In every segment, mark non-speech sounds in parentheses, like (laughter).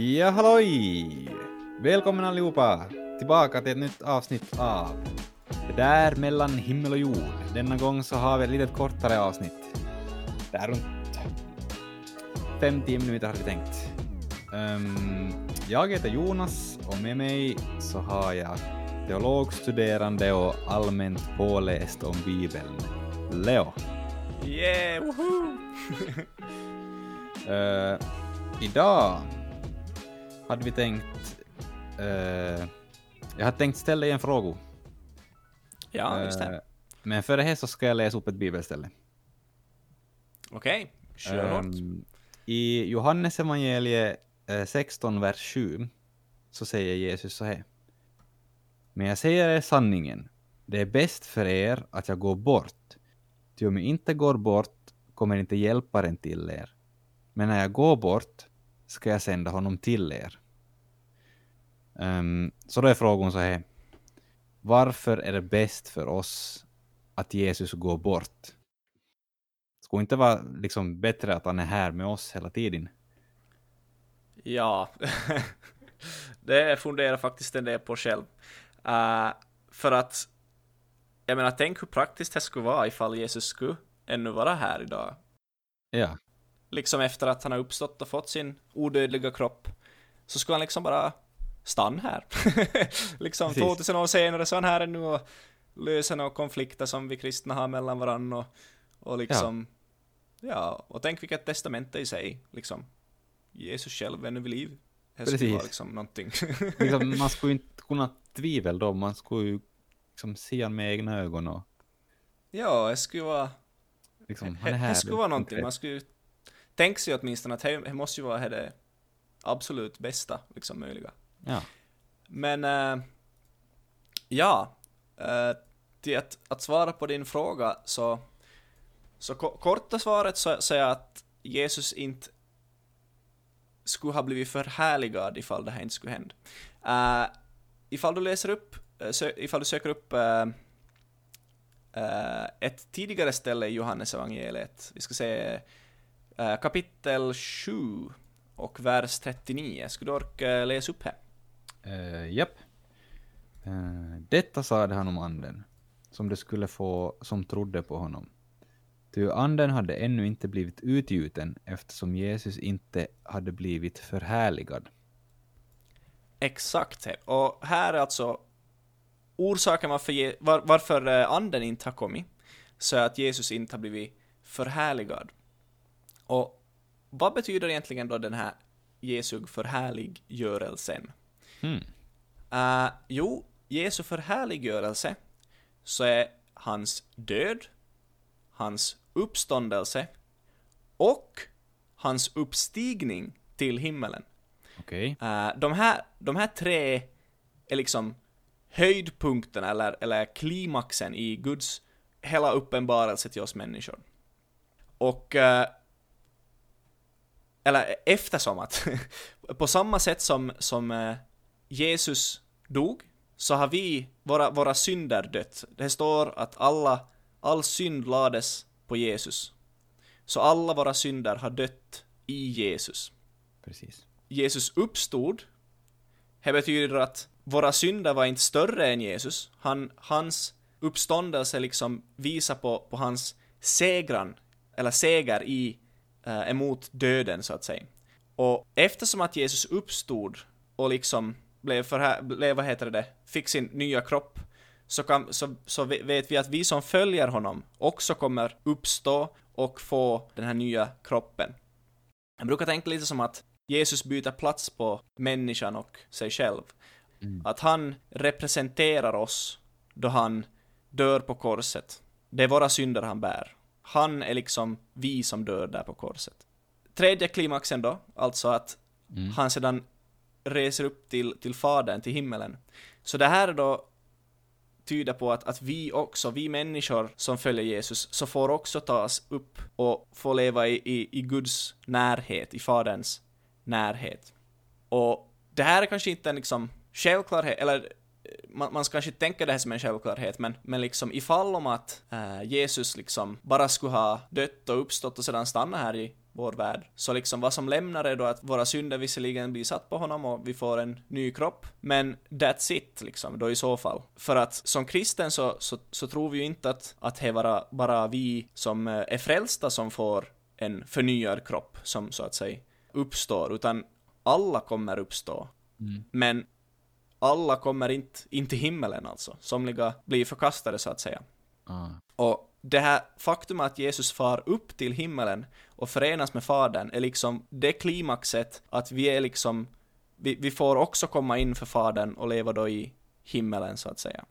Ja, halloj! Välkommen allihopa tillbaka till ett nytt avsnitt av Det där mellan himmel och jord. Denna gång så har vi ett litet kortare avsnitt. Det är runt 5-10 minuter hade vi tänkt. Um, jag heter Jonas och med mig så har jag teologstuderande och allmänt påläst om Bibeln, Leo. Yeah, woho! uh, (laughs) idag hade vi tänkt... Uh, jag hade tänkt ställa dig en fråga. Ja, just det. Uh, men före det så ska jag läsa upp ett bibelställe. Okej, okay. kör um, I Johannes evangeliet 16, vers 7 så säger Jesus så här. Men jag säger er sanningen, det är bäst för er att jag går bort. Ty om jag inte går bort kommer inte hjälparen till er. Men när jag går bort ska jag sända honom till er. Um, så då är frågan så här. Varför är det bäst för oss att Jesus går bort? Skulle inte vara liksom bättre att han är här med oss hela tiden? Ja, (laughs) det funderar faktiskt en del på själv. Uh, för att, jag menar, tänk hur praktiskt det skulle vara ifall Jesus skulle ännu vara här idag. Ja. Liksom efter att han har uppstått och fått sin odödliga kropp, så skulle han liksom bara stanna här. (laughs) liksom Precis. 2000 år senare så är han här ännu och löser några konflikter som vi kristna har mellan varandra och, och liksom, ja. ja, och tänk vilket testamente i sig, liksom. Jesus själv ännu vid liv. Det skulle vara liksom någonting. (laughs) liksom, man skulle inte kunna tvivel då, man skulle ju liksom se honom med egna ögon och... Ja, det skulle vara... Liksom, han är här. Det skulle vara någonting, man skulle tänka sig åtminstone att det måste ju vara det absolut bästa, liksom möjliga. Ja. Men, äh, ja, äh, till att, att svara på din fråga så, så korta svaret så, så är att Jesus inte skulle ha blivit förhärligad ifall det här inte skulle hända. Uh, ifall du läser upp, sö, ifall du söker upp uh, ett tidigare ställe i Johannes evangeliet, vi ska se kapitel 7 och vers 39. Skulle du orka läsa upp här? Uh, japp. Eh, detta sade han om anden, som det skulle få som trodde på honom. Ty anden hade ännu inte blivit utgjuten eftersom Jesus inte hade blivit förhärligad. Exakt. Och här är alltså orsaken varför, var, varför eh, anden inte har kommit, så är att Jesus inte har blivit förhärligad. Och vad betyder egentligen då den här Jesu förhärliggörelsen? Hmm. Uh, jo, Jesu förhärliggörelse så är hans död, hans uppståndelse och hans uppstigning till himmelen. Okay. Uh, eh, de, här, de här tre är liksom höjdpunkten eller, eller klimaxen i Guds hela uppenbarelse till oss människor. Och uh, eller eftersom att (laughs) på samma sätt som, som Jesus dog så har vi, våra, våra synder dött. Det står att alla, all synd lades på Jesus. Så alla våra synder har dött i Jesus. Precis. Jesus uppstod. Det betyder att våra synder var inte större än Jesus. Han, hans uppståndelse liksom visar på, på hans segran, eller seger i, äh, emot döden så att säga. Och eftersom att Jesus uppstod och liksom blev, för, blev vad heter det, fick sin nya kropp så, kan, så, så vet vi att vi som följer honom också kommer uppstå och få den här nya kroppen. Jag brukar tänka lite som att Jesus byter plats på människan och sig själv. Mm. Att han representerar oss då han dör på korset. Det är våra synder han bär. Han är liksom vi som dör där på korset. Tredje klimaxen då, alltså att mm. han sedan reser upp till, till Fadern, till himmelen. Så det här då tyder på att, att vi också, vi människor som följer Jesus, så får också tas upp och få leva i, i, i Guds närhet, i Faderns närhet. Och det här är kanske inte en liksom självklarhet, eller eh, man, man ska kanske tänka det här som en självklarhet, men, men liksom ifall om att äh, Jesus liksom bara skulle ha dött och uppstått och sedan stanna här i, vår värld. Så liksom vad som lämnar är då att våra synder visserligen blir satt på honom och vi får en ny kropp, men that's it liksom, då i så fall. För att som kristen så, så, så tror vi ju inte att, att det är bara, bara vi som eh, är frälsta som får en förnyad kropp som så att säga uppstår, utan alla kommer uppstå. Mm. Men alla kommer inte in till himmelen alltså. Somliga blir förkastade så att säga. Ah. Och det här faktum att Jesus far upp till himmelen och förenas med Fadern är liksom det klimaxet att vi är liksom, vi, vi får också komma in för Fadern och leva då i himmelen så att säga.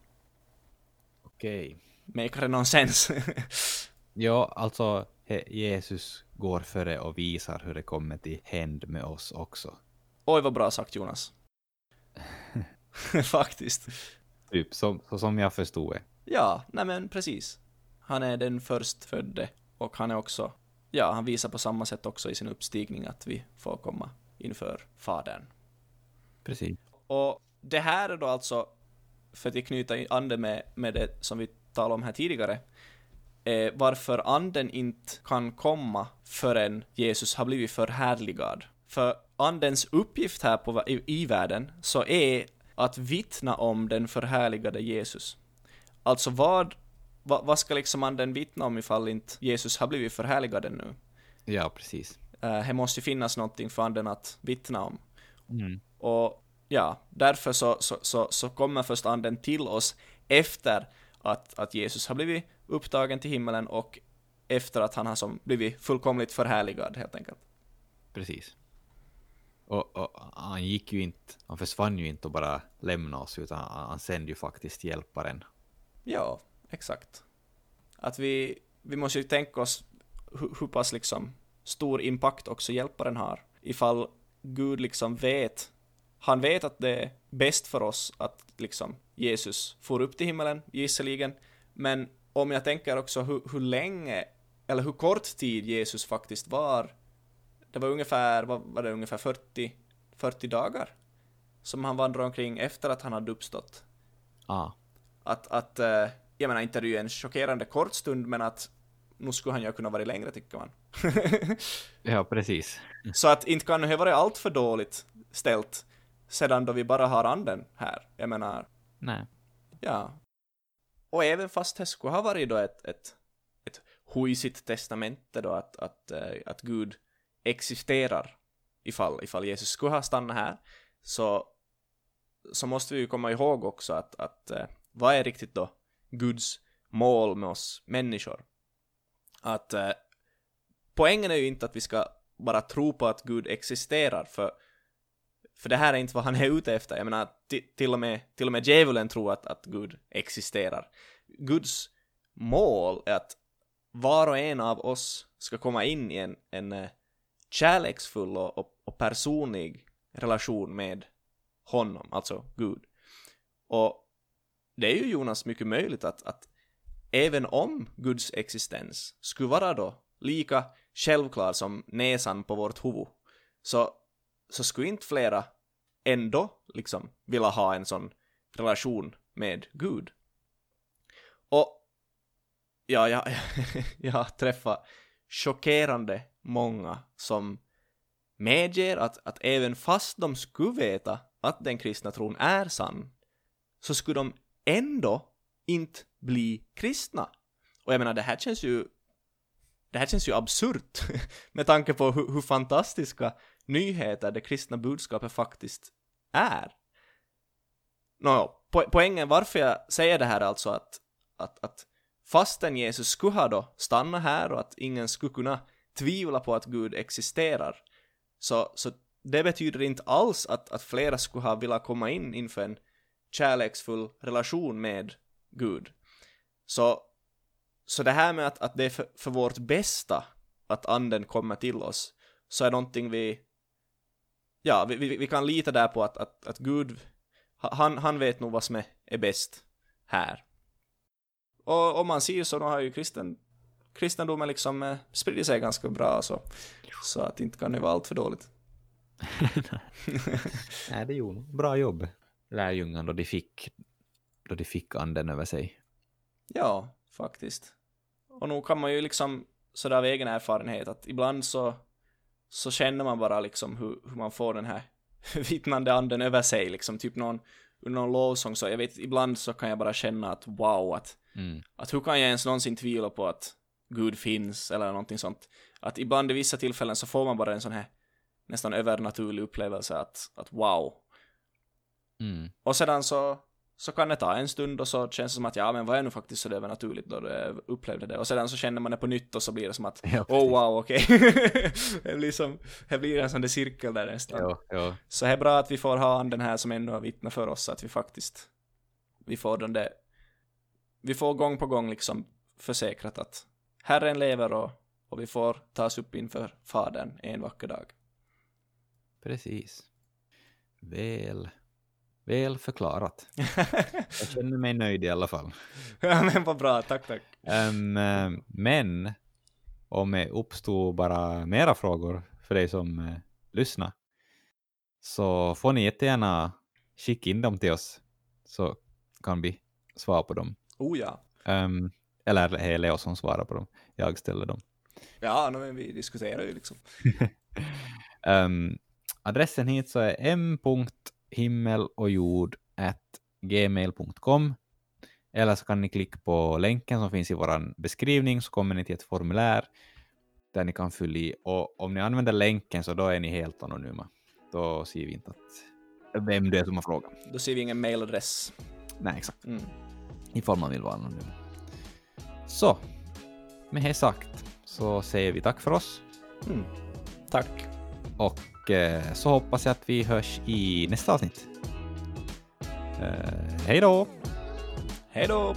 Okej. Make det någon sens? (laughs) Ja, alltså Jesus går före och visar hur det kommer till händ med oss också. Oj vad bra sagt Jonas. (laughs) (laughs) Faktiskt. Typ som, så som jag förstod det. Ja, nej men precis. Han är den förstfödde och han är också, ja, han visar på samma sätt också i sin uppstigning att vi får komma inför Fadern. Precis. Och det här är då alltså, för att knyta an det med, med det som vi talade om här tidigare, eh, varför anden inte kan komma förrän Jesus har blivit förhärligad. För andens uppgift här på, i, i världen så är att vittna om den förhärligade Jesus. Alltså vad, vad, vad ska liksom anden vittna om ifall inte Jesus har blivit förhärligad ännu? Ja, precis. Eh, det måste ju finnas någonting för anden att vittna om. Mm. Och ja, därför så, så, så, så kommer först anden till oss efter att, att Jesus har blivit upptagen till himmelen och efter att han har som blivit fullkomligt förhärligad helt enkelt. Precis. Och, och han gick ju inte, han försvann ju inte och bara lämnade oss, utan han, han sände ju faktiskt hjälparen. Ja, exakt. Att vi, vi måste ju tänka oss hur, hur pass liksom stor impact också hjälparen har. Ifall Gud liksom vet, han vet att det är bäst för oss att liksom Jesus får upp till himmelen, gisseligen, men om jag tänker också hur, hur länge, eller hur kort tid Jesus faktiskt var, det var ungefär, vad var det, ungefär 40, 40 dagar som han vandrade omkring efter att han hade uppstått Ah, att, att eh, jag menar inte är det ju en chockerande kort stund, men att nu skulle han ju kunna vara längre tycker man. (laughs) ja, precis. Så att inte kan det vara allt för dåligt ställt sedan då vi bara har anden här. Jag menar, Nej. ja. Och även fast det skulle ha varit då ett, ett, ett huisigt testamente då att, att, eh, att Gud existerar ifall, ifall Jesus skulle ha stannat här, så, så måste vi ju komma ihåg också att, att eh, vad är riktigt då Guds mål med oss människor? Att eh, poängen är ju inte att vi ska bara tro på att Gud existerar, för, för det här är inte vad han är ute efter. Jag menar, till och med, till och med djävulen tror att, att Gud existerar. Guds mål är att var och en av oss ska komma in i en, en eh, kärleksfull och, och, och personlig relation med honom, alltså Gud. Och det är ju Jonas mycket möjligt att, att även om Guds existens skulle vara då lika självklar som näsan på vårt huvud, så, så skulle inte flera ändå liksom vilja ha en sån relation med Gud. Och ja, jag, (laughs) jag har träffat chockerande många som medger att, att även fast de skulle veta att den kristna tron är sann, så skulle de ändå inte bli kristna. Och jag menar, det här känns ju det här känns ju absurt (laughs) med tanke på hur, hur fantastiska nyheter det kristna budskapet faktiskt är. Nå, po poängen varför jag säger det här är alltså att, att, att fastän Jesus skulle ha då stannat här och att ingen skulle kunna tvivla på att Gud existerar, så, så det betyder inte alls att, att flera skulle ha velat komma in inför en kärleksfull relation med Gud. Så, så det här med att, att det är för, för vårt bästa att anden kommer till oss, så är någonting vi, ja, vi, vi, vi kan lita där på att, att, att Gud, han, han vet nog vad som är, är bäst här. Och om man ser så, då har ju kristen, kristendomen liksom eh, spridit sig ganska bra, så, så att inte kan det vara allt för dåligt. (laughs) Nej, det gjorde bra jobb. Lärjungarna då de fick, då de fick anden över sig. Ja, faktiskt. Och nog kan man ju liksom sådär av egen erfarenhet att ibland så, så känner man bara liksom hur, hur man får den här (laughs) vittnande anden över sig, liksom typ någon, någon lovsång så jag vet, ibland så kan jag bara känna att wow, att, Mm. att hur kan jag ens någonsin tvivla på att Gud finns eller någonting sånt. Att ibland i vissa tillfällen så får man bara en sån här nästan övernaturlig upplevelse att, att wow. Mm. Och sedan så, så kan det ta en stund och så känns det som att ja men vad är nu faktiskt så det övernaturligt då det upplevde det. Och sedan så känner man det på nytt och så blir det som att (laughs) Ja, oh wow okej. (laughs) det blir som, det blir en sån där cirkel där nästan. Ja, ja. Så det är bra att vi får ha den här som ändå har vittnat för oss, att vi faktiskt, vi får den där, vi får gång på gång liksom försäkrat att Herren lever och, och vi får tas upp inför Fadern en vacker dag. Precis. Väl, väl förklarat. (laughs) Jag känner mig nöjd i alla fall. (laughs) ja men vad bra, tack tack. Eh, men om det uppstod bara mera frågor för dig som uh, lyssnar så får ni jättegärna skicka in dem till oss så kan vi svara på dem. Oh ja. Ehm, eller är det Leo som svarar på dem. Jag ställer dem. Ja, men vi diskuterar ju liksom. (laughs) Ehm, adressen hit så är m.himmelojord.gmail.com eller så kan ni klicka på länken som finns i vår beskrivning så kommer ni till ett formulär där ni kan fylla i och om ni använder länken så då är ni helt anonyma. Då ser vi inte att vem det är som har frågat. Då ser vi ingen mailadress. Nej, exakt. Mm. Ifall man vill vara anonym. Så, med det sagt så säger vi tack för oss Mm. Tack. och Eh, så hoppas jag att vi hörs i nästa avsnitt. Eh, hej då! Hej då!